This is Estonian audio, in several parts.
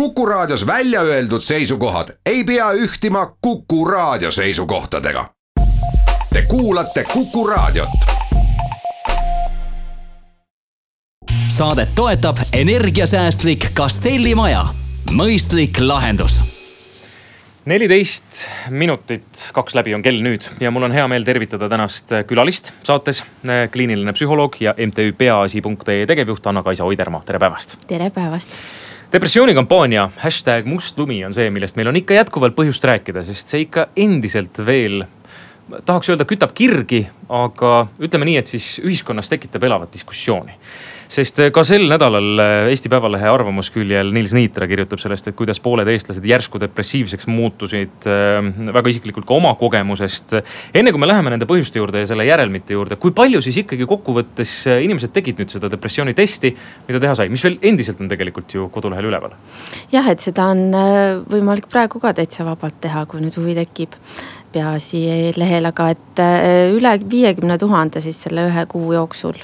Kuku Raadios välja öeldud seisukohad ei pea ühtima Kuku Raadio seisukohtadega. Te kuulate Kuku Raadiot. saadet toetab energiasäästlik Castelli maja, mõistlik lahendus neliteist minutit, kaks läbi on kell nüüd ja mul on hea meel tervitada tänast külalist saates. kliiniline psühholoog ja MTÜ Peaasi.ee tegevjuht Anna-Kaisa Oidermaa, tere päevast. tere päevast depressioonikampaania hashtag must lumi on see, millest meil on ikka jätkuvalt põhjust rääkida, sest see ikka endiselt veel tahaks öelda, kütab kirgi, aga ütleme nii, et siis ühiskonnas tekitab elavat diskussiooni sest ka sel nädalal äh, Eesti Päevalehe arvamusküljel Nils Niitra kirjutab sellest, et kuidas pooled eestlased järsku depressiivseks muutusid. Äh, väga isiklikult ka oma kogemusest. enne kui me läheme nende põhjuste juurde ja selle järelmite juurde, kui palju siis ikkagi kokkuvõttes inimesed tegid nüüd seda depressioonitesti, mida teha sai, mis veel endiselt on tegelikult ju kodulehel üleval? jah, et seda on võimalik praegu ka täitsa vabalt teha, kui nüüd huvi tekib Peaasi lehel, aga et äh, üle viiekümne tuhande siis selle ühe kuu jooksul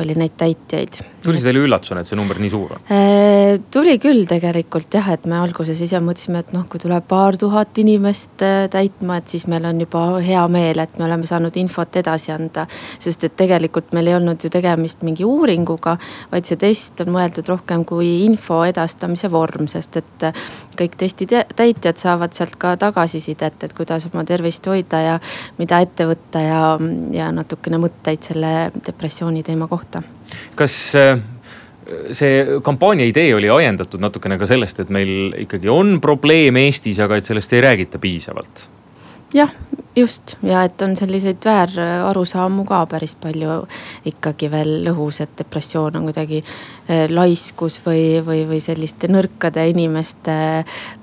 oli neid täitjaid. tuli see teile üllatusena, et see number nii suur on? Äh, tuli küll tegelikult jah, et me alguses ise mõtlesime, et noh, kui tuleb paar tuhat inimest äh, täitma, et siis meil on juba hea meel, et me oleme saanud infot edasi anda. sest et tegelikult meil ei olnud ju tegemist mingi uuringuga, vaid see test on mõeldud rohkem kui info edastamise vorm, sest et kõik testi täitjad saavad sealt ka tagasisidet, et kuidas oma tervist tervist hoida ja mida ette võtta ja, ja natukene mõtteid selle depressiooni teema kohta. kas äh, see kampaania idee oli ajendatud natukene ka sellest, et meil ikkagi on probleem Eestis, aga et sellest ei räägita piisavalt? Jah, just ja et on selliseid väärarusaamu ka päris palju ikkagi veel õhus, et depressioon on kuidagi eh, laiskus või, või, või selliste nõrkade inimeste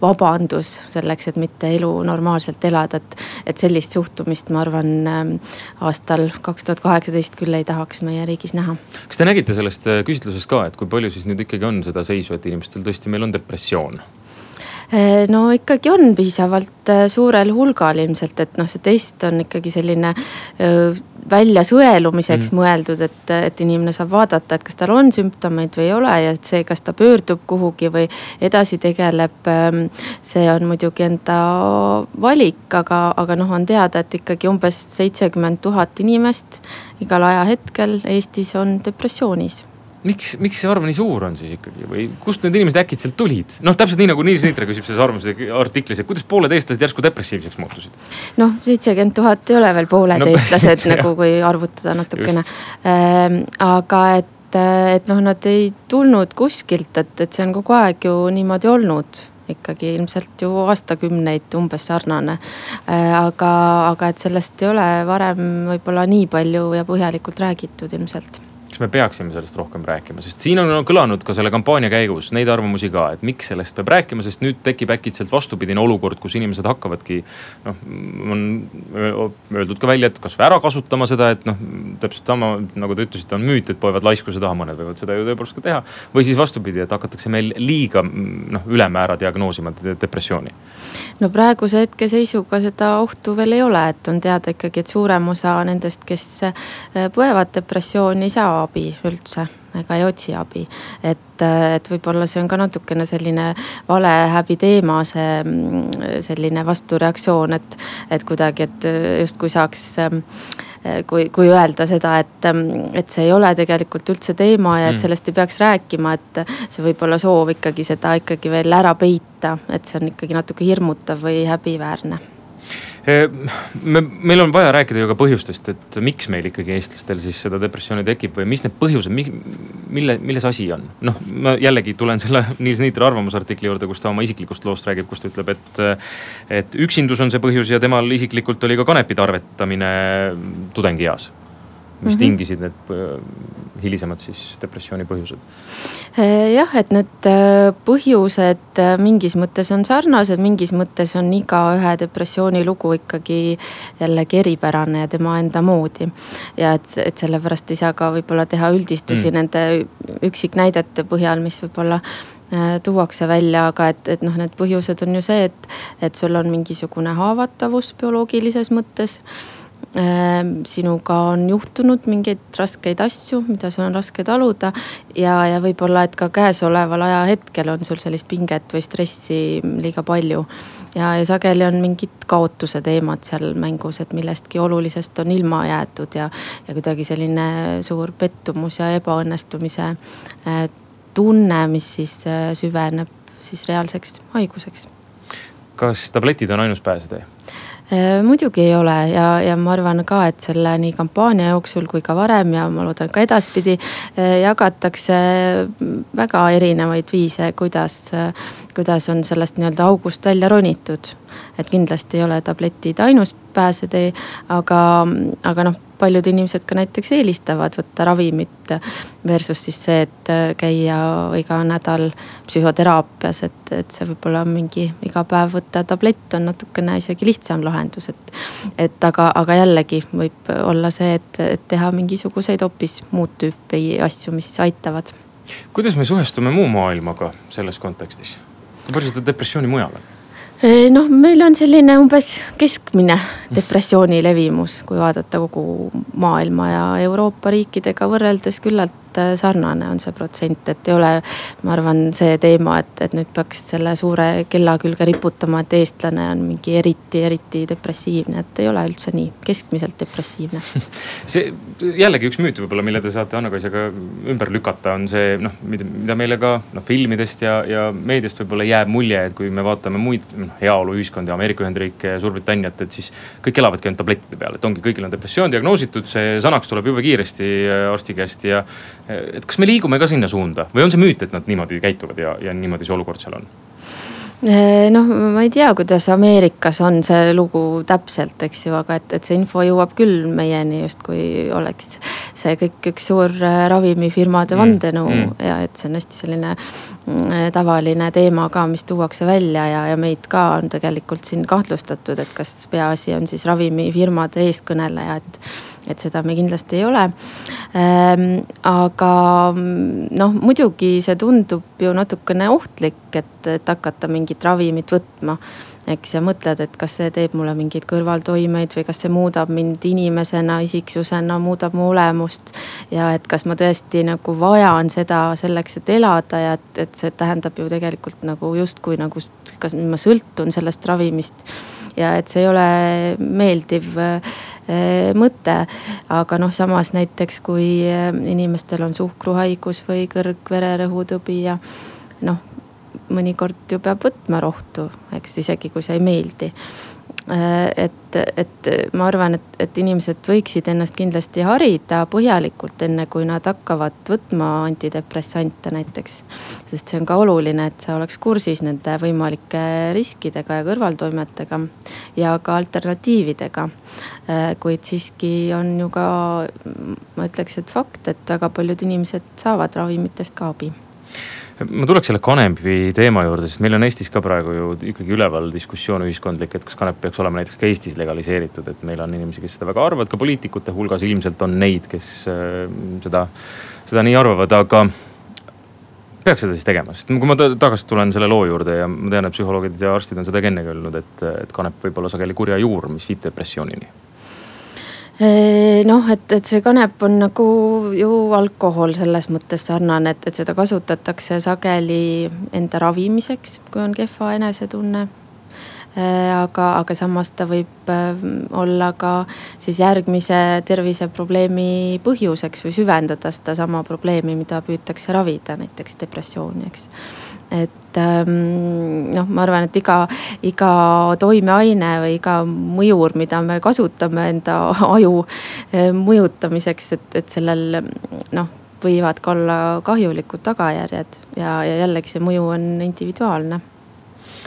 vabandus selleks, et mitte elu normaalselt elada, et. et sellist suhtumist, ma arvan, eh, aastal kaks tuhat kaheksateist küll ei tahaks meie riigis näha. kas te nägite sellest eh, küsitlusest ka, et kui palju siis nüüd ikkagi on seda seisu, et inimestel tõesti meil on depressioon? Eh, no ikkagi on piisavalt eh, suurel hulgal ilmselt, et noh, see test on ikkagi selline eh, välja sõelumiseks mm. mõeldud, et, et inimene saab vaadata, et kas tal on sümptomeid või ei ole ja et see, kas ta pöördub kuhugi või edasi tegeleb. Ehm, see on muidugi enda valik, aga, aga noh, on teada, et ikkagi umbes seitsekümmend tuhat inimest igal ajahetkel Eestis on depressioonis miks, miks see arv nii suur on siis ikkagi või kust need inimesed äkitselt tulid? noh, täpselt nii nagu Niels Niitra küsib selles arvamuse artiklis, et kuidas pooled eestlased järsku depressiivseks muutusid? noh, seitsekümmend tuhat ei ole veel pooled no, nagu, kui arvutada natukene. Ähm, aga et, et noh, nad ei tulnud kuskilt, et, et see on kogu aeg ju niimoodi olnud ikkagi ilmselt ju aastakümneid umbes sarnane. Äh, aga, aga et sellest ei ole varem võib-olla nii palju ja põhjalikult räägitud ilmselt kas me peaksime sellest rohkem rääkima, sest siin on kõlanud ka selle kampaania käigus neid arvamusi ka, et miks sellest peab rääkima, sest nüüd tekib äkitselt vastupidine olukord, kus inimesed hakkavadki. noh, on öeldud ka välja, et kasvõi ära kasutama seda, et noh, täpselt sama nagu te ütlesite, on müüt, et poevad laiskuse taha, mõned võivad seda ju tõepoolest ka teha. või siis vastupidi, et hakatakse meil liiga noh, ülemäära diagnoosima depressiooni. no praeguse hetkeseisuga seda ohtu veel ei ole, et on teada ikkagi, et suurem osa nendest, kes põevad depressiooni, ei saa abi üldse ega ei otsi abi. et, et võib-olla see on ka natukene selline vale häbiteema, see mm, selline vastureaktsioon, et, et kuidagi, et justkui saaks kui, kui öelda seda, et, et see ei ole tegelikult üldse teema ja et mm. sellest ei peaks rääkima, et see võib olla soov ikkagi seda ikkagi veel ära peita, et see on ikkagi natuke hirmutav või häbiväärne me, meil on vaja rääkida ju ka põhjustest, et miks meil ikkagi eestlastel siis seda depressiooni tekib või mis need põhjused, mille, milles asi on. noh, ma jällegi tulen selle Niels Niitra arvamusartikli juurde, kus ta oma isiklikust loost räägib, kus ta ütleb, et. et üksindus on see põhjus ja temal isiklikult oli ka kanepi tarvetamine tudengieas mis mm -hmm. tingisid need äh, hilisemad siis depressiooni põhjused? Äh, jah, et need äh, põhjused mingis mõttes on sarnased, mingis mõttes on igaühe depressiooni lugu ikkagi jällegi eripärane ja tema enda moodi. ja et, et sellepärast ei saa ka võib-olla teha üldistusi mm. nende üksiknäidete põhjal, mis võib-olla tuuakse välja, aga et, et noh, need põhjused on ju see, et, et sul on mingisugune haavatavus bioloogilises mõttes sinuga on juhtunud mingeid raskeid asju, mida sul on raske taluda. ja, ja võib-olla, et ka käesoleval ajahetkel on sul sellist pinget või stressi liiga palju. ja, ja sageli on mingid kaotuse teemad seal mängus, et millestki olulisest on ilma jäetud ja, ja kuidagi selline suur pettumus ja ebaõnnestumise eh, tunne, mis siis eh, süveneb siis reaalseks haiguseks. kas tabletid on ainus pääsetee? Äh, muidugi ei ole ja, ja ma arvan ka, et selle nii kampaania jooksul kui ka varem ja ma loodan ka edaspidi äh, jagatakse väga erinevaid viise, kuidas, kuidas on sellest nii-öelda august välja ronitud. et kindlasti ei ole tabletid ainus pääsetee, aga, aga noh paljud inimesed ka näiteks eelistavad võtta ravimit versus siis see, et käia iga nädal psühhoteraapias, et, et see võib-olla mingi iga päev võtta tablett on natukene isegi lihtsam lahendus, et. et aga, aga jällegi võib olla see, et, et teha mingisuguseid hoopis muud tüüpi asju, mis aitavad. kuidas me suhestume muu maailmaga selles kontekstis? palju seda depressiooni mujal on? Noh, meil on selline umbes keskmine depressiooni levimus, kui vaadata kogu maailma ja Euroopa riikidega võrreldes küllalt et äh, sarnane on see protsent, et ei ole, ma arvan, see teema, et, et nüüd peaks selle suure kella külge riputama, et eestlane on mingi eriti, eriti depressiivne, et ei ole üldse nii, keskmiselt depressiivne. see jällegi üks müüt võib-olla, mille te saate Anna-Kaisega ümber lükata, on see noh, mida meile ka noh filmidest ja, ja meediast võib-olla jääb mulje, et kui me vaatame muid noh heaoluühiskondi, Ameerika Ühendriike ja Suurbritanniat, et siis kõik elavadki ainult tablettide peal, et ongi, kõigil on depressioon diagnoositud, see sanaks tuleb jube kiiresti äh, arsti käest ja et kas me liigume ka sinna suunda või on see müüt, et nad niimoodi käituvad ja, ja niimoodi see olukord seal on? Eh, noh, ma ei tea, kuidas Ameerikas on see lugu täpselt, eks ju, aga et, et see info jõuab küll meieni justkui oleks see kõik üks suur äh, ravimifirmade mm. vandenõu mm. ja et see on hästi selline mm, tavaline teema ka, mis tuuakse välja ja, ja meid ka on tegelikult siin kahtlustatud, et kas peaasi on siis ravimifirmade eestkõneleja, et et seda me kindlasti ei ole ähm,. aga noh, muidugi see tundub ju natukene ohtlik, et, et hakata mingit ravimit võtma eks ja mõtled, et kas see teeb mulle mingeid kõrvaltoimeid või kas see muudab mind inimesena, isiksusena, muudab mu olemust. ja et kas ma tõesti nagu vajan seda selleks, et elada ja et, et see tähendab ju tegelikult nagu justkui nagu, kas ma sõltun sellest ravimist. Ja et see ei ole meeldiv äh, mõte, aga noh, samas näiteks kui äh, inimestel on suhkruhaigus või kõrgvererõhutõbi ja noh mõnikord ju peab võtma rohtu, eks isegi kui see ei meeldi. Äh, et, et ma arvan, et, et inimesed võiksid ennast kindlasti harida põhjalikult, enne kui nad hakkavad võtma antidepressante näiteks. sest see on ka oluline, et sa oleks kursis nende võimalike riskidega ja kõrvaltoimetega ja ka alternatiividega. Äh, kuid siiski on ju ka, ma ütleks, et fakt, et väga paljud inimesed saavad ravimitest ka abi ma tuleks selle kanepi teema juurde, sest meil on Eestis ka praegu ju ikkagi üleval diskussioon ühiskondlik, et kas kanep peaks olema näiteks ka Eestis legaliseeritud, et meil on inimesi, kes seda väga arvavad, ka poliitikute hulgas ilmselt on neid, kes äh, seda, seda nii arvavad, aga peaks seda siis tegema, sest kui ma tagasi tulen selle loo juurde ja ma tean, et psühholoogid ja arstid on seda ka ennegi öelnud, et, et kanep võib olla sageli kurja juur, mis viib depressioonini noh, et, et see kanep on nagu ju alkohol selles mõttes sarnane, et, et seda kasutatakse sageli enda ravimiseks, kui on kehva enesetunne. aga, aga samas ta võib olla ka siis järgmise terviseprobleemi põhjuseks või süvendada sedasama probleemi, mida püütakse ravida, näiteks depressiooni, eks et ähm, noh, ma arvan, et iga, iga toimeaine või iga mõjur, mida me kasutame enda aju äh, mõjutamiseks, et, et sellel noh, võivad ka olla kahjulikud tagajärjed ja, ja jällegi see mõju on individuaalne.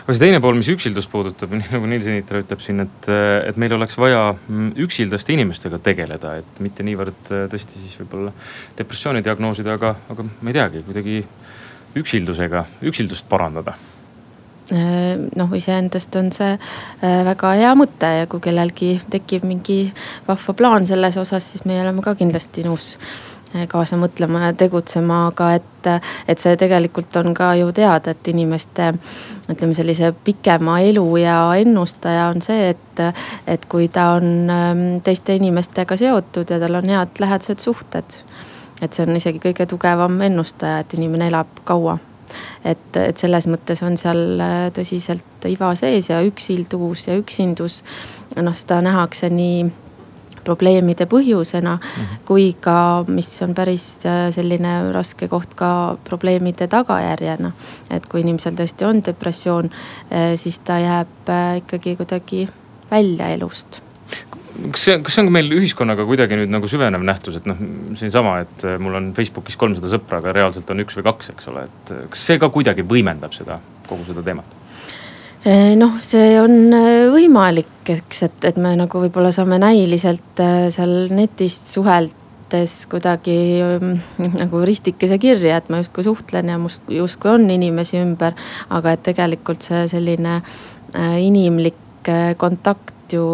Aga see teine pool, mis üksildust puudutab, nii nagu Nils Sinitra ütleb siin, et, et meil oleks vaja mm, üksildaste inimestega tegeleda, et mitte niivõrd tõesti siis võib-olla depressiooni diagnoosida, aga, aga ma ei teagi, kuidagi üksildusega, üksildust parandada? Äh, noh, iseendast on see äh, väga hea mõte ja kui kellelgi tekib mingi vahva plaan selles osas, siis me oleme ka kindlasti nõus kaasa mõtlema ja tegutsema, aga et, et see tegelikult on ka ju teada, et inimeste ütleme sellise pikema eluea ennustaja on see, et, et kui ta on ähm, teiste inimestega seotud ja tal on head lähedased suhted. Et see on isegi kõige tugevam ennustaja, et inimene elab kaua et, et selles mõttes on seal äh, tõsiselt iva sees ja üksildus ja üksindus. noh, seda nähakse nii probleemide põhjusena mm, -hmm. kui ka, mis on päris äh, selline raske koht ka probleemide tagajärjena. et kui inimesel tõesti on depressioon, äh, siis ta jääb ikkagi kuidagi välja elust kas see, kas see on ka meil ühiskonnaga kuidagi nüüd nagu süvenev nähtus, et noh, siinsama, et mul on Facebookis kolmsada sõpra, aga reaalselt on üks või kaks, eks ole, et kas see ka kuidagi võimendab seda, kogu seda teemat? Eh, noh, see on eh, võimalik, eks, et, et me nagu võib-olla saame näiliselt seal netis suheldes kuidagi mm, nagu ristikese kirja, et ma justkui suhtlen ja must justkui on inimesi ümber. aga et tegelikult see selline inimlik kontakt ju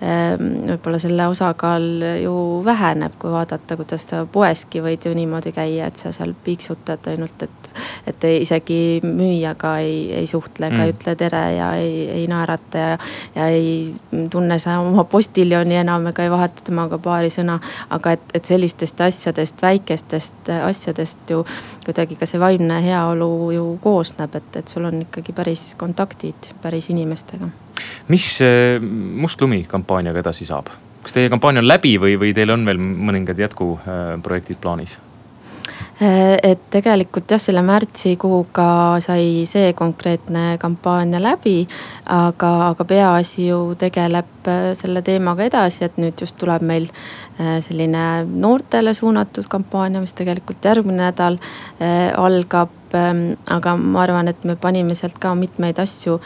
võib-olla selle osakaal ju väheneb, kui vaadata, kuidas sa poeski võid ju niimoodi käia, et sa seal piiksutad ainult, et et isegi müüjaga ei, ei suhtle ega mm. ei ütle tere ja ei, ei naerata ja, ja ei tunne sa oma postiljoni enam ega ei vaheta temaga paari sõna. aga et, et sellistest asjadest, väikestest asjadest ju kuidagi ka see vaimne heaolu ju koosneb, et, et sul on ikkagi päris kontaktid päris inimestega. mis Must lumi kampaaniaga edasi saab? kas teie kampaania on läbi või, või teil on veel mõningad jätkuprojektid plaanis? Äh, et tegelikult jah, selle märtsikuuga sai see konkreetne kampaania läbi. aga, aga peaasi ju tegeleb äh, selle teemaga edasi, et nüüd just tuleb meil äh, selline noortele suunatud kampaania, mis tegelikult järgmine nädal algab ähm, aga ma arvan, et me panime sealt ka mitmeid asju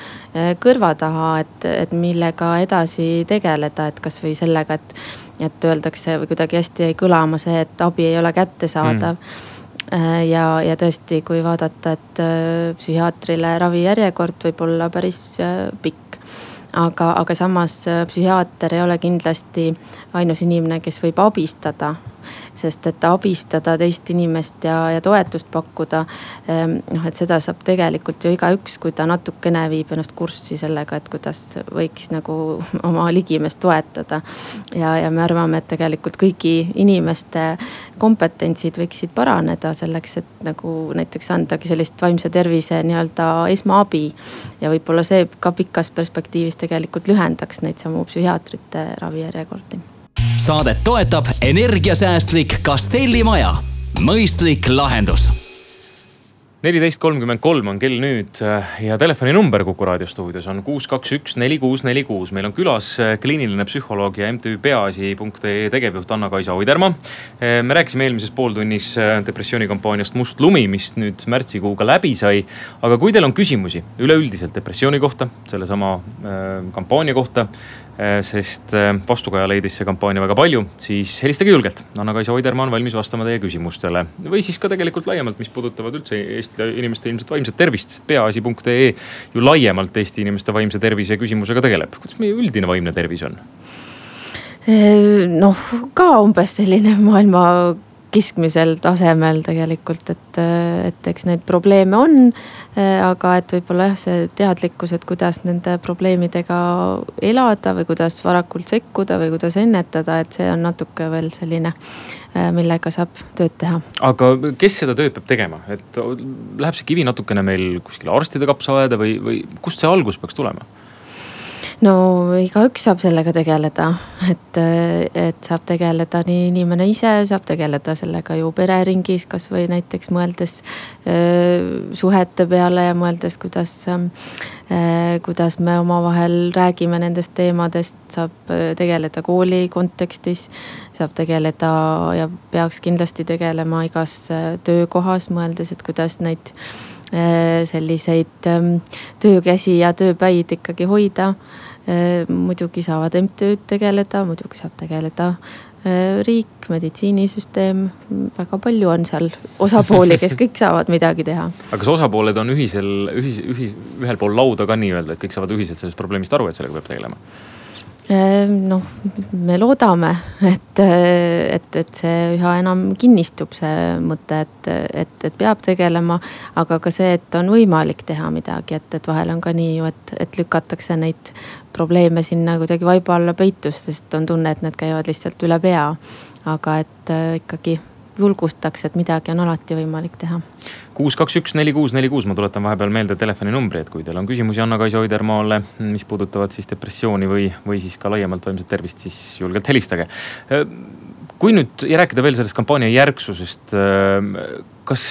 kõrva taha, et, et millega edasi tegeleda, et kasvõi sellega, et, et öeldakse või kuidagi hästi jäi kõlama see, et abi ei ole kättesaadav mm ja, ja tõesti, kui vaadata, et äh, psühhiaatrile ravijärjekord võib olla päris äh, pikk. Aga, aga samas psühhiaater ei ole kindlasti ainus inimene, kes võib abistada sest et abistada teist inimest ja, ja toetust pakkuda. Ehm, noh, et seda saab tegelikult ju igaüks, kui ta natukene viib ennast kurssi sellega, et kuidas võiks nagu oma ligimest toetada. ja, ja me arvame, et tegelikult kõigi inimeste kompetentsid võiksid paraneda selleks, et nagu näiteks andagi sellist vaimse tervise nii-öelda esmaabi. ja võib-olla see ka pikas perspektiivis tegelikult lühendaks neid samu psühhiaatrite ravijärjekordi saadet toetab energiasäästlik Castelli maja, mõistlik lahendus neliteist kolmkümmend kolm on kell nüüd äh, ja telefoninumber Kuku raadio stuudios on kuus, kaks, üks, neli, kuus, neli, kuus. meil on külas äh, kliiniline psühholoog ja MTÜ Peaasi.ee tegevjuht Anna-Kaisa Oidermaa. Äh, me rääkisime eelmises pooltunnis depressioonikampaaniast Must lumi, mis nüüd märtsikuuga läbi sai. aga kui teil on küsimusi üleüldiselt depressiooni kohta, sellesama kampaania kohta sest äh, vastukaja leidis see kampaania väga palju, siis helistage julgelt. Anna-Kaisa Oidermaa on valmis vastama teie küsimustele või siis ka tegelikult laiemalt, mis puudutavad üldse Eesti inimeste ilmselt vaimset tervist, sest peaasi.ee ju laiemalt Eesti inimeste vaimse tervise küsimusega tegeleb. kuidas meie üldine vaimne tervis on? Äh, noh, ka umbes selline maailma keskmisel tasemel tegelikult, et, et eks neid probleeme on. aga et võib-olla jah, see teadlikkus, et kuidas nende probleemidega elada või kuidas varakult sekkuda või kuidas ennetada, et see on natuke veel selline, millega saab tööd teha. aga kes seda tööd peab tegema, et läheb see kivi natukene meil kuskile arstide kapsaaeda või, või kust see algus peaks tulema? No igaüks saab sellega tegeleda, et, et saab tegeleda nii inimene ise, saab tegeleda sellega ju pereringis, kasvõi näiteks mõeldes äh, suhete peale ja mõeldes, kuidas äh,, kuidas me omavahel räägime nendest teemadest, saab tegeleda kooli kontekstis. saab tegeleda ja peaks kindlasti tegelema igas töökohas, mõeldes, et kuidas neid selliseid töökäsi ja tööpäid ikkagi hoida muidugi saavad MTÜ-d tegeleda, muidugi saab tegeleda äh, riik, meditsiinisüsteem, väga palju on seal osapooli, kes kõik saavad midagi teha. aga kas osapooled on ühisel, ühis, ühi-, ühel pool lauda ka nii-öelda, et kõik saavad ühiselt sellest probleemist aru, et sellega peab tegelema? Ehm, noh, me loodame, et, et, et see üha enam kinnistub, see mõte, et, et, et peab tegelema. aga ka see, et on võimalik teha midagi, et, et vahel on ka nii ju, et, et lükatakse neid probleeme sinna kuidagi vaiba alla peitu, sest on tunne, et need käivad lihtsalt üle pea. aga et äh, ikkagi julgustaks, et midagi on alati võimalik teha. kuus, kaks, üks, neli, kuus, neli, kuus, ma tuletan vahepeal meelde telefoninumbri, et kui teil on küsimusi Anna-Kaisa Oidermaale, mis puudutavad siis depressiooni või, või siis ka laiemalt vaimset tervist, siis julgelt helistage. kui nüüd rääkida veel sellest kampaania järgsusest, kas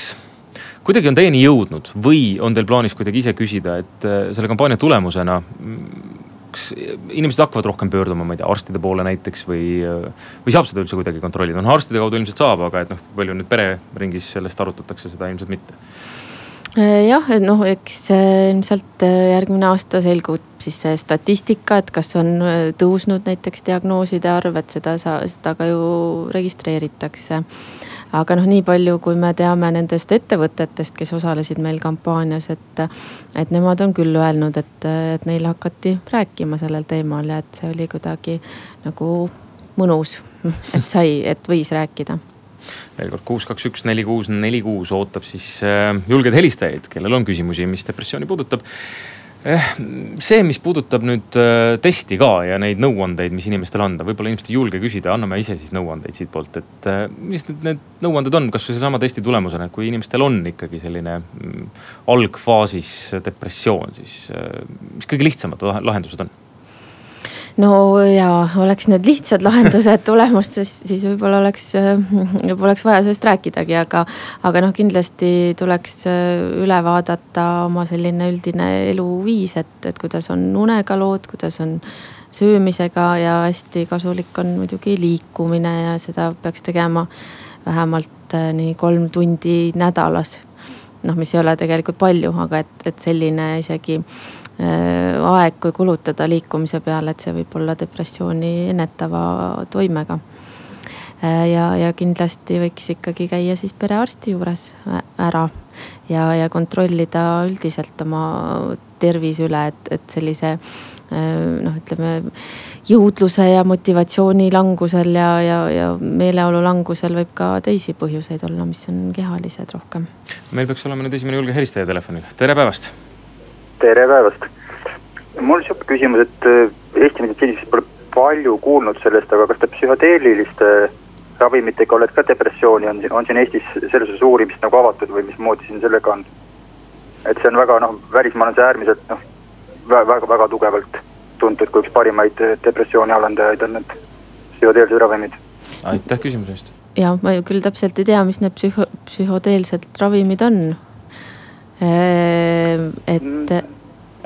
kuidagi on teieni jõudnud või on teil plaanis kuidagi ise küsida, et selle kampaania tulemusena kas inimesed hakkavad rohkem pöörduma, ma ei tea, arstide poole näiteks või, või saab seda üldse kuidagi kontrollida, noh arstide kaudu ilmselt saab, aga et noh, palju nüüd pereringis sellest arutatakse, seda ilmselt mitte. Jah, et noh, eks ilmselt järgmine aasta selgub siis see statistika, et kas on tõusnud näiteks diagnooside arv, et seda seda ka ju registreeritakse aga noh, nii palju, kui me teame nendest ettevõtetest, kes osalesid meil kampaanias, et, et nemad on küll öelnud, et, et neile hakati rääkima sellel teemal ja et see oli kuidagi nagu mõnus, et sai, et võis rääkida. Veel kord kuus, kaks, üks, neli, kuus, neli, kuus ootab siis äh, julgeid helistajaid, kellel on küsimusi, mis depressiooni puudutab see, mis puudutab nüüd äh, testi ka ja neid nõuandeid, mis inimestele anda, võib-olla inimesed ei julge küsida, anname ise siis nõuandeid siitpoolt, et äh, mis need, need nõuanded on, kasvõi seesama testi tulemusena, et kui inimestel on ikkagi selline mm, algfaasis depressioon, siis äh, mis kõige lihtsamad lahendused on? No ja oleks need lihtsad lahendused tulemustes, siis oleks, võib-olla oleks vaja sellest rääkidagi, aga, aga noh, kindlasti tuleks äh, üle vaadata oma selline üldine eluviis, et, et kuidas on unega lood, kuidas on söömisega ja hästi kasulik on muidugi liikumine ja seda peaks tegema vähemalt äh, nii kolm tundi nädalas. noh, mis ei ole tegelikult palju, aga et, et selline isegi aeg, kui kulutada liikumise peale, et see võib olla depressiooni ennetava toimega. Äh, ja, ja kindlasti võiks ikkagi käia siis perearsti juures ära ja, ja kontrollida üldiselt oma tervise üle, et, et sellise äh, noh, ütleme jõudluse ja motivatsiooni langusel ja, ja, ja meeleolu langusel võib ka teisi põhjuseid olla, mis on kehalised rohkem. meil peaks olema nüüd esimene julge helistaja telefonil, tere päevast tere päevast. mul sihuke küsimus, et äh, Eesti meditsiinis pole palju kuulnud sellest, aga kas te psühhedeeliliste ravimitega olete ka depressiooni, on, on siin Eestis selles osas uurimist nagu avatud või mismoodi siin sellega on? et see on väga noh, välismaal on see äärmiselt noh, väga-väga tugevalt tuntud kui üks parimaid depressiooni alandajaid on need psühhedeelsed ravimid. aitäh küsimuse eest. ja ma ju küll täpselt ei tea, mis need psühho-, psühhodeelsed ravimid on et. Mm.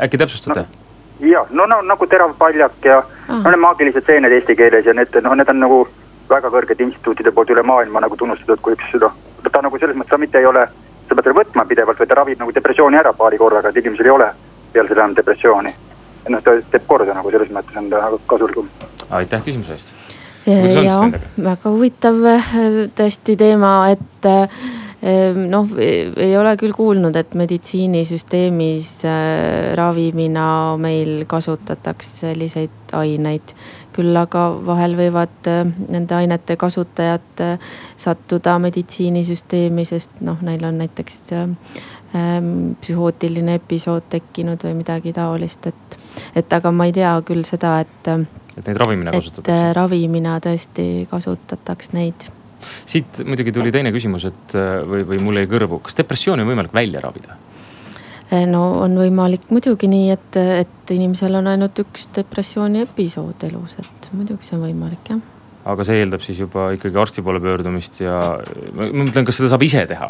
äkki täpsustate no.? ja, no, no nagu terav paljak ja ah. no need maagilised seened eesti keeles ja need, noh, need on nagu väga kõrged instituutide poolt üle maailma nagu tunnustatud kui üks noh, ta nagu selles mõttes, ta mitte ei ole, sa pead teda võtma pidevalt, vaid ta ravib nagu depressiooni ära paari korraga, et inimesel ei ole peale seda enam depressiooni. et noh, ta teeb korda nagu selles mõttes on ta kasulikum. aitäh küsimuse eest. ja, väga huvitav äh, tõesti teema, et äh, Ehm, noh, ei ole küll kuulnud, et meditsiinisüsteemis äh, ravimina meil kasutataks selliseid aineid. küll aga vahel võivad äh, nende ainete kasutajad äh, sattuda meditsiinisüsteemi, sest noh, neil on näiteks ähm, psühhootiline episood tekkinud või midagi taolist, et, et aga ma ei tea küll seda, et. et neid ravimina kasutatakse? ravimina tõesti kasutataks neid siit muidugi tuli teine küsimus, et või, või mul jäi kõrvu, kas depressiooni on võimalik välja ravida? Eh, no on võimalik muidugi nii, et, et inimesel on ainult üks depressiooni episood elus, et muidugi see on võimalik jah. aga see eeldab siis juba ikkagi arsti poole pöördumist ja ma mõtlen, kas seda saab ise teha?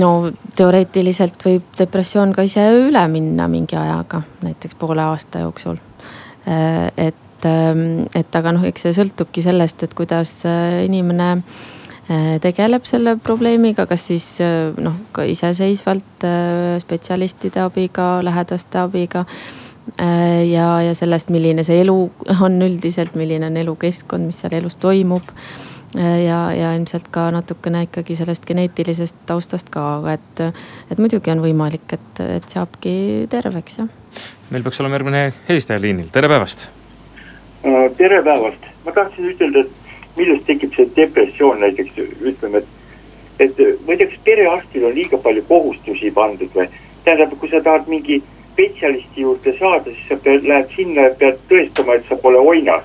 no teoreetiliselt võib depressioon ka ise üle minna mingi ajaga, näiteks poole aasta jooksul. Eh, et et, ähm, et aga noh, eks see sõltubki sellest, et kuidas äh, inimene äh, tegeleb selle probleemiga, kas siis äh, noh, ka iseseisvalt spetsialistide abiga, lähedaste abiga. ja, ja sellest, milline see elu on üldiselt, milline on elukeskkond, mis seal elus toimub. ja, ja ilmselt ka natukene ikkagi sellest geneetilisest taustast ka, aga et, et muidugi on võimalik, et, et saabki terveks jah. meil peaks olema järgmine helistaja liinil, tere päevast tere päevast, ma tahtsin ütelda, et millest tekib see depressioon näiteks ütleme, et. et ma ei tea, kas perearstil on liiga palju kohustusi pandud või, tähendab, kui sa tahad mingi spetsialisti juurde saada, siis sa pead, lähed sinna ja pead tõestama, et sa pole oinas.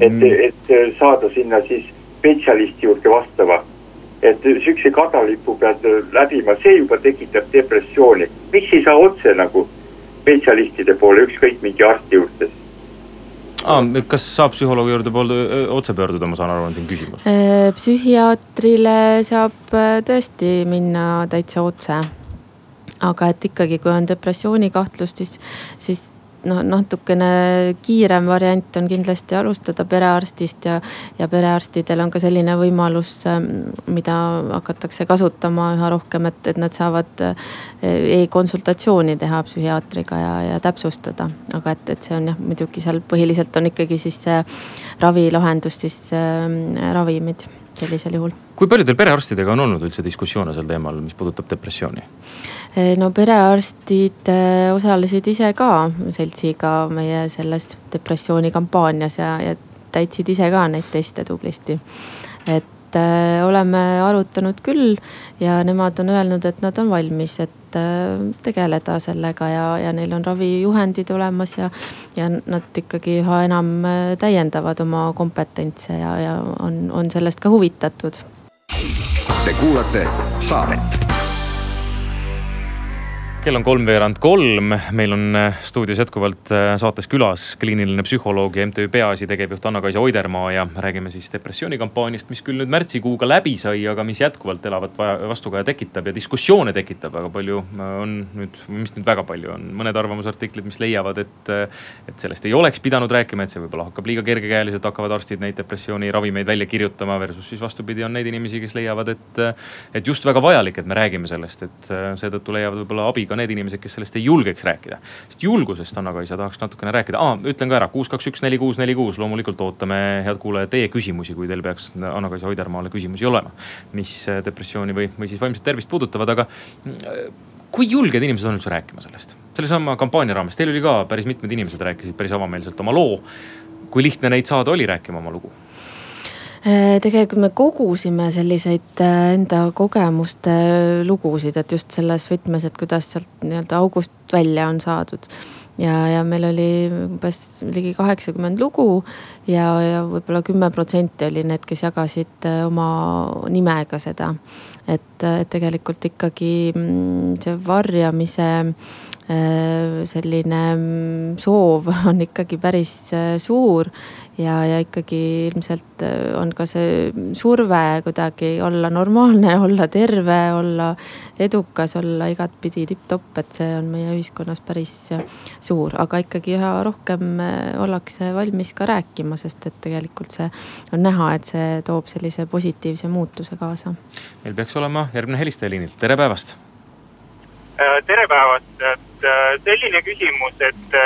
et, Mm. et saada sinna siis spetsialisti juurde vastava et siukse kadalipu pead läbima, see juba tekitab depressiooni. miks ei saa otse nagu spetsialistide poole, ükskõik mingi arsti juurde? Ah,. kas saab psühholoogi juurde poolde otse pöörduda, ma saan aru, on siin küsimus. psühhiaatrile saab äh, tõesti minna täitsa otse. aga et ikkagi, kui on depressioonikahtlus, siis, siis noh, natukene kiirem variant on kindlasti alustada perearstist ja, ja perearstidel on ka selline võimalus, mida hakatakse kasutama üha rohkem, et, et nad saavad e-konsultatsiooni teha psühhiaatriga ja, ja täpsustada. aga et, et see on jah, muidugi seal põhiliselt on ikkagi siis see ravilahendus, siis äh, ravimid sellisel juhul. kui paljudel perearstidega on olnud üldse diskussioone sel teemal, mis puudutab depressiooni? No perearstid osalesid ise ka seltsiga meie selles depressioonikampaanias ja, ja täitsid ise ka neid teste tublisti. et äh, oleme arutanud küll ja nemad on öelnud, et nad on valmis, et äh, tegeleda sellega ja, ja neil on ravijuhendid olemas ja, ja nad ikkagi üha enam täiendavad oma kompetentse ja, ja on, on sellest ka huvitatud. Te kuulate saadet kell on kolmveerand kolm, meil on äh, stuudios jätkuvalt äh, saates külas kliiniline psühholoog ja MTÜ Peaasi tegevjuht Anna-Kaisa Oidermaa ja räägime siis depressioonikampaaniast, mis küll nüüd märtsikuuga läbi sai, aga mis jätkuvalt elavat vastukaja tekitab ja diskussioone tekitab väga palju. Äh, on nüüd, mis nüüd väga palju on, mõned arvamusartiklid, mis leiavad, et, et sellest ei oleks pidanud rääkima, et see võib-olla hakkab liiga kergekäeliselt, hakkavad arstid neid depressiooniravimeid välja kirjutama. Versus siis vastupidi, on neid inimesi, kes leiavad, et, et just väga vajalik, et me räägime sellest, et seetõttu leiavad võib-olla abi ka need inimesed, kes sellest ei julgeks rääkida. sest julgusest, Anna-Kaisa, tahaks natukene rääkida ah,. ütlen ka ära, kuus, kaks, üks, neli, kuus, neli, kuus, loomulikult ootame, head kuulajad, teie küsimusi, kui teil peaks Anna-Kaisa Oidermaale küsimusi olema. mis depressiooni või, või siis vaimset tervist puudutavad, aga kui julged inimesed on üldse rääkima sellest? sellesama kampaania raames, teil oli ka päris mitmed inimesed rääkisid päris avameelselt oma loo. kui lihtne neid saada oli rääkima oma lugu? Äh, tegelikult me kogusime selliseid äh, enda kogemuste lugusid, et just selles võtmes, et kuidas sealt nii-öelda august välja on saadud. ja, ja meil oli umbes ligi kaheksakümmend lugu ja, ja võib-olla kümme protsenti oli need, kes jagasid äh, oma nimega seda. et, et tegelikult ikkagi mm, see varjamise selline mm, soov on ikkagi päris suur ja, ja ikkagi ilmselt äh, on ka see surve kuidagi olla normaalne, olla terve, olla edukas, olla igatpidi tipp-topp, et see on meie ühiskonnas päris suur, aga ikkagi üha rohkem äh, ollakse valmis ka rääkima, sest et tegelikult see on näha, et see toob sellise positiivse muutuse kaasa. meil peaks olema järgmine helistaja liinil, tere päevast. Äh, tere päevast, et selline küsimus, et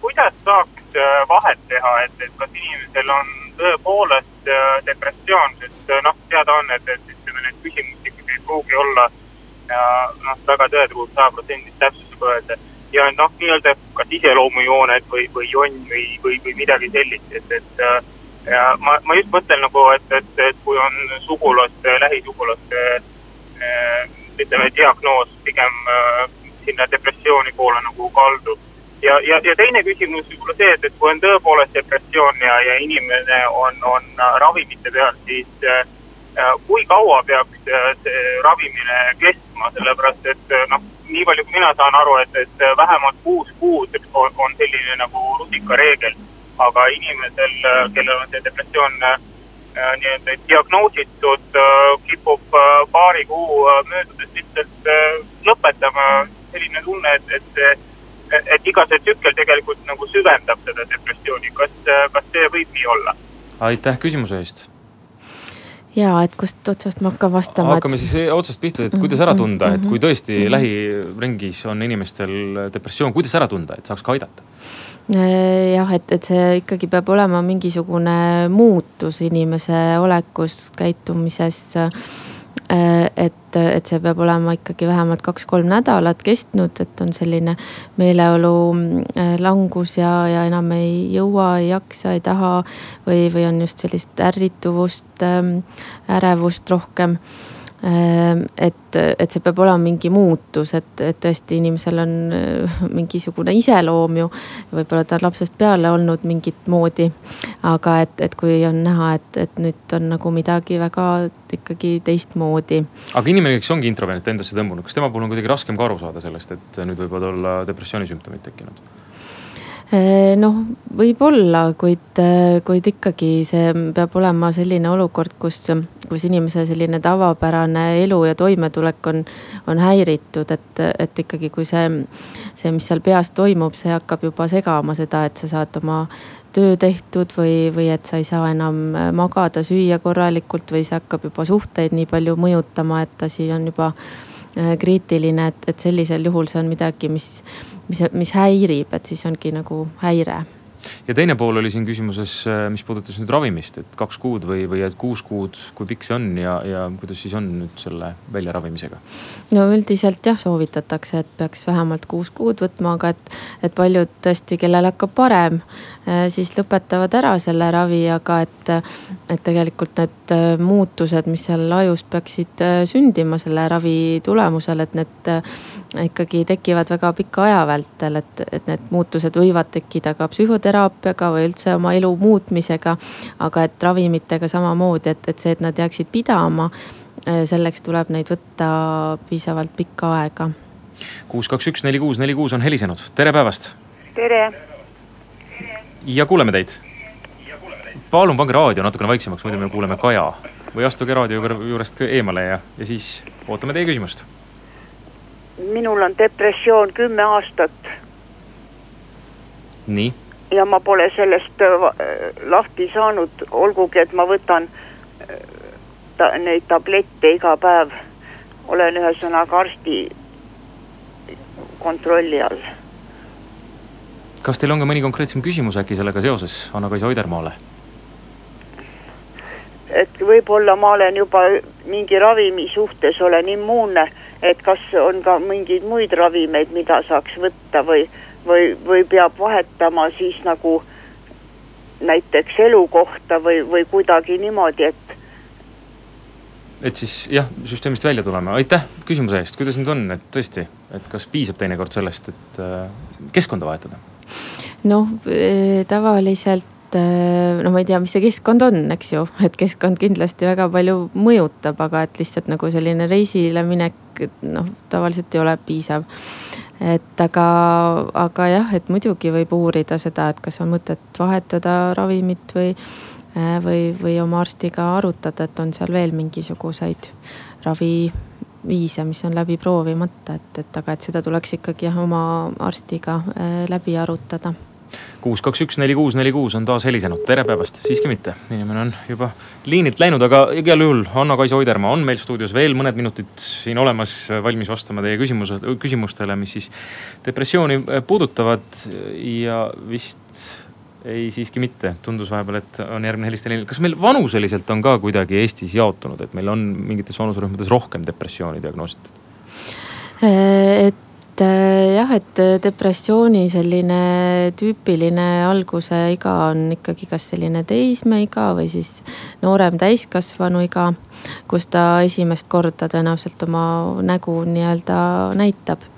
kuidas saaks Äh, vahet teha, et, et kas inimesel on tõepoolest äh, depressioon, sest äh, noh, teada on, et, et ütleme, need küsimustikud ei pruugi olla noh, väga tõetruult sajaprotsendilist täpsusega öelda. ja noh, nii-öelda kas iseloomujooned või, või jonn või, või, või midagi sellist, et, et ja ma, ma just mõtlen nagu, et, et, et kui on sugulaste, lähisugulaste ütleme, diagnoos pigem sinna depressiooni poole nagu kaldub ja, ja, ja teine küsimus võib-olla see, et, et kui on tõepoolest depressioon ja, ja inimene on, on äh, ravimite peal, siis äh, äh, kui kaua peaks äh, see ravimine kestma, sellepärast et noh, nii palju kui mina saan aru, et, et vähemalt kuus kuud on, on selline nagu rusikareegel. aga inimesel, kellel on see depressioon äh, nii-öelda diagnoositud äh,, kipub paari kuu möödudes lihtsalt lõpetama selline tunne, et, et et iga see tsükkel tegelikult nagu süvendab seda depressiooni, kas, kas see võib nii olla? aitäh küsimuse eest ja et kust otsast ma hakkan vastama. hakkame et... siis otsast pihta, et kuidas ära tunda, et kui tõesti mm -hmm. lähiringis on inimestel depressioon, kuidas ära tunda, et saaks ka aidata? Äh, jah, et, et see ikkagi peab olema mingisugune muutus inimese olekus, käitumises et, et see peab olema ikkagi vähemalt kaks-kolm nädalat kestnud, et on selline meeleolu langus ja, ja enam ei jõua, ei jaksa, ei taha. või, või on just sellist ärrituvust, ärevust rohkem et, et see peab olema mingi muutus, et, et tõesti inimesel on äh, mingisugune iseloom ju. võib-olla ta on lapsest peale olnud mingit moodi. aga et, et kui on näha, et, et nüüd on nagu midagi väga ikkagi teistmoodi. aga inimene, kes ongi introvert endasse tõmbunud, kas tema puhul on kuidagi raskem ka aru saada sellest, et nüüd võivad olla depressiooni sümptomid tekkinud? Ehm, noh, võib-olla, kuid, kuid ikkagi see peab olema selline olukord, kus kus inimese selline tavapärane elu ja toimetulek on, on häiritud, et, et ikkagi, kui see, see, mis seal peas toimub, see hakkab juba segama seda, et sa saad oma töö tehtud või, või et sa ei saa enam magada, süüa korralikult või see hakkab juba suhteid nii palju mõjutama, et asi on juba kriitiline, et, et sellisel juhul see on midagi, mis, mis, mis häirib, et siis ongi nagu häire ja teine pool oli siin küsimuses, äh, mis puudutas nüüd ravimist, et kaks kuud või, või et kuus kuud, kui pikk see on ja, ja kuidas siis on nüüd selle väljaravimisega? no üldiselt jah, soovitatakse, et peaks vähemalt kuus kuud võtma, aga et, et paljud tõesti, kellel hakkab parem, siis lõpetavad ära selle ravi, aga et, et tegelikult need äh, muutused, mis seal ajus peaksid sündima selle ravi tulemusel, et need ikkagi tekivad väga pika aja vältel, et, et need muutused võivad tekkida ka psühhoteraapiaga või üldse oma elu muutmisega. aga et ravimitega samamoodi, et, et see, et nad jääksid pidama, selleks tuleb neid võtta piisavalt pikka aega. kuus, kaks, üks, neli, kuus, neli, kuus on helisenud, tere päevast. tere. Ja kuuleme teid. palun pange raadio natukene vaiksemaks, muidu me kuuleme Kaja või astuge raadio juurest eemale ja, ja siis ootame teie küsimust minul on depressioon kümme aastat. nii? ja ma pole sellest äh, lahti saanud, olgugi et ma võtan äh, ta, neid tablette iga päev. olen ühesõnaga arsti kontrolli all. Kas teil on ka mõni konkreetsem küsimus äkki sellega seoses Anna-Kaisa Oidermaale? et võib-olla ma olen juba mingi ravimi suhtes olen immuunne et kas on ka mingeid muid ravimeid, mida saaks võtta või, või, või peab vahetama siis nagu näiteks elukohta või, või kuidagi niimoodi, et. et siis jah, süsteemist välja tulema, aitäh küsimuse eest, kuidas nüüd on, et tõesti, et kas piisab teinekord sellest, et äh, keskkonda vahetada? Noh, äh, tavaliselt äh, no ma ei tea, mis see keskkond on, eks ju, et keskkond kindlasti väga palju mõjutab, aga et lihtsalt nagu selline reisile minek noh, tavaliselt ei ole piisav. et aga, aga jah, et muidugi võib uurida seda, et kas on mõtet vahetada ravimit või, või, või oma arstiga arutada, et on seal veel mingisuguseid raviviise, mis on läbi proovimata, et, et aga, et seda tuleks ikkagi jah, oma arstiga äh, läbi arutada. Kuus, kaks, üks, neli, kuus, neli, kuus on taas helisenud, tere päevast, siiski mitte, inimene on juba liinilt läinud, aga igal juhul Anna-Kaisa Oidermaa on meil stuudios veel mõned minutid siin olemas, valmis vastama teie küsimused, küsimustele, mis siis depressiooni äh, puudutavad. Ja vist ei, siiski mitte, tundus vahepeal, et on järgmine helistaja kas meil vanuseliselt on ka kuidagi Eestis jaotunud, et meil on mingites vanuserühmades rohkem depressiooni diagnoositud? Äh, et äh, jah, et äh, depressiooni selline tüüpiline alguseiga on ikkagi kas selline teismeiga või siis noorem täiskasvanuiga, kus ta esimest korda tõenäoliselt oma nägu nii-öelda näitab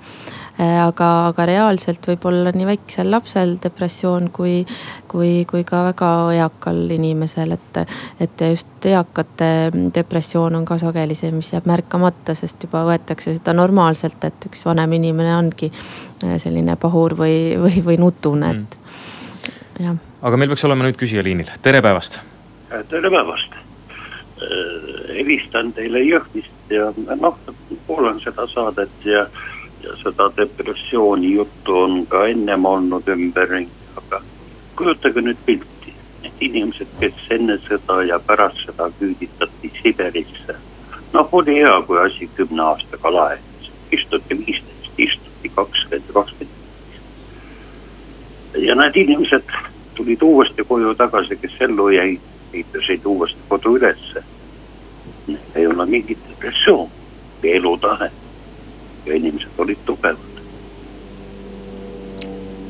aga, aga reaalselt võib olla nii väiksel lapsel depressioon kui, kui, kui ka väga eakal inimesel, et. et just eakate depressioon on ka sageli see, mis jääb märkamata, sest juba võetakse seda normaalselt, et üks vanem inimene ongi äh, selline pahur või, või, või nutune, et mm. jah. aga meil peaks olema nüüd küsija liinil, tere päevast. tere päevast helistan teile Jõhvist ja noh, kuulan seda saadet ja ja seda depressiooni juttu on ka ennem olnud ümberringi, aga kujutage nüüd pilti. Need inimesed, kes enne sõda ja pärast seda küüditati Siberisse. noh, oli hea, kui asi kümne aastaga lahenes, istuti viisteist, istuti kakskümmend, kakskümmend ja need inimesed tulid uuesti koju tagasi, kes ellu jäid, ehitasid uuesti kodu ülesse. ei ole mingit depressioon, elutahe ja inimesed olid tugevad.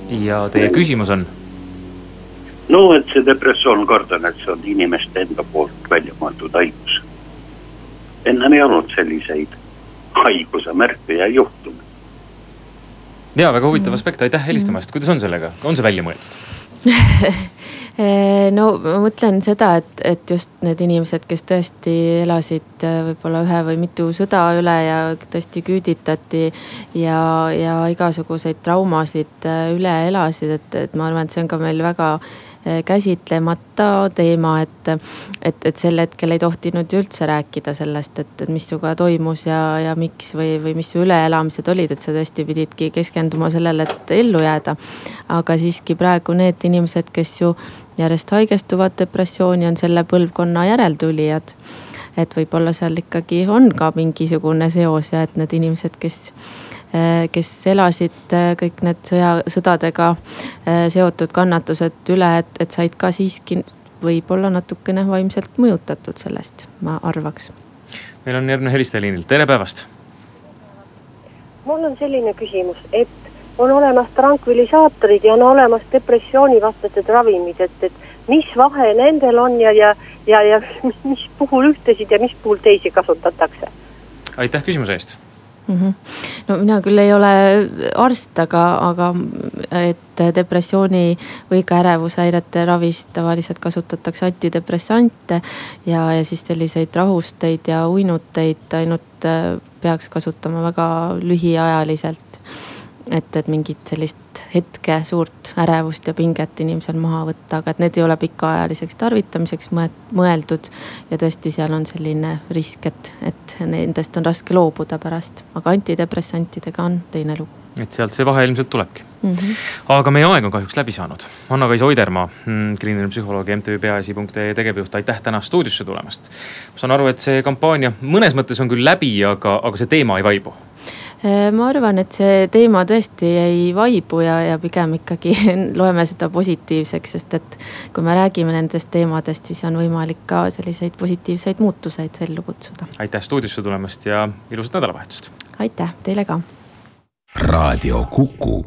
ja teie küsimus on? no et see depressioon, kardan, et see on inimeste enda poolt välja mõeldud haigus. ennem ei olnud selliseid haiguse märke ja juhtumeid. ja väga huvitav aspekt, aitäh helistamast, kuidas on sellega, on see välja mõeldud no ma mõtlen seda, et, et just need inimesed, kes tõesti elasid äh, võib-olla ühe või mitu sõda üle ja tõesti küüditati. ja, ja igasuguseid traumasid äh, üle elasid, et, et ma arvan, et see on ka meil väga Eh, käsitlemata teema, et, et, et sel hetkel ei tohtinud ju üldse rääkida sellest, et, et missugune toimus ja, ja miks või, või mis su üleelamised olid, et sa tõesti pididki keskenduma sellele, et ellu jääda. aga siiski praegu need inimesed, kes ju järjest haigestuvad depressiooni, on selle põlvkonna järeltulijad et võib-olla seal ikkagi on ka mingisugune seos ja et need inimesed, kes kes elasid äh, kõik need sõja, sõdadega äh, seotud kannatused üle, et, et said ka siiski võib-olla natukene vaimselt mõjutatud sellest, ma arvaks. meil on järgmine helistaja liinil, tere päevast. mul on selline küsimus, et on olemas trankvilisaatorid ja on olemas depressioonivastased ravimid, et, et mis vahe nendel on ja, ja, ja, ja mis puhul ühtesid ja mis puhul teisi kasutatakse? aitäh küsimuse eest mm. -hmm. no mina küll ei ole arst, aga, aga et depressiooni või ka ärevushäirete ravis tavaliselt kasutatakse antidepressante. ja, ja siis selliseid rahusteid ja uinuteid ainult äh, peaks kasutama väga lühiajaliselt. Et, et mingit sellist hetke suurt ärevust ja pinget inimesel maha võtta, aga et need ei ole pikaajaliseks tarvitamiseks mõeldud. ja tõesti, seal on selline risk, et, et nendest on raske loobuda pärast, aga antidepressantidega on teine lugu et sealt see vahe ilmselt tulebki mm. -hmm. aga meie aeg on kahjuks läbi saanud. Anna-Kaisa Oidermaa, mm, kliiniline psühholoog ja MTÜ Peaasi.ee tegevjuht, aitäh täna stuudiosse tulemast. ma saan aru, et see kampaania mõnes mõttes on küll läbi, aga, aga see teema ei vaibu ma arvan, et see teema tõesti ei vaibu ja, ja pigem ikkagi loeme seda positiivseks, sest et kui me räägime nendest teemadest, siis on võimalik ka selliseid positiivseid muutuseid ellu kutsuda. aitäh stuudiosse tulemast ja ilusat nädalavahetust. aitäh teile ka. raadio Kuku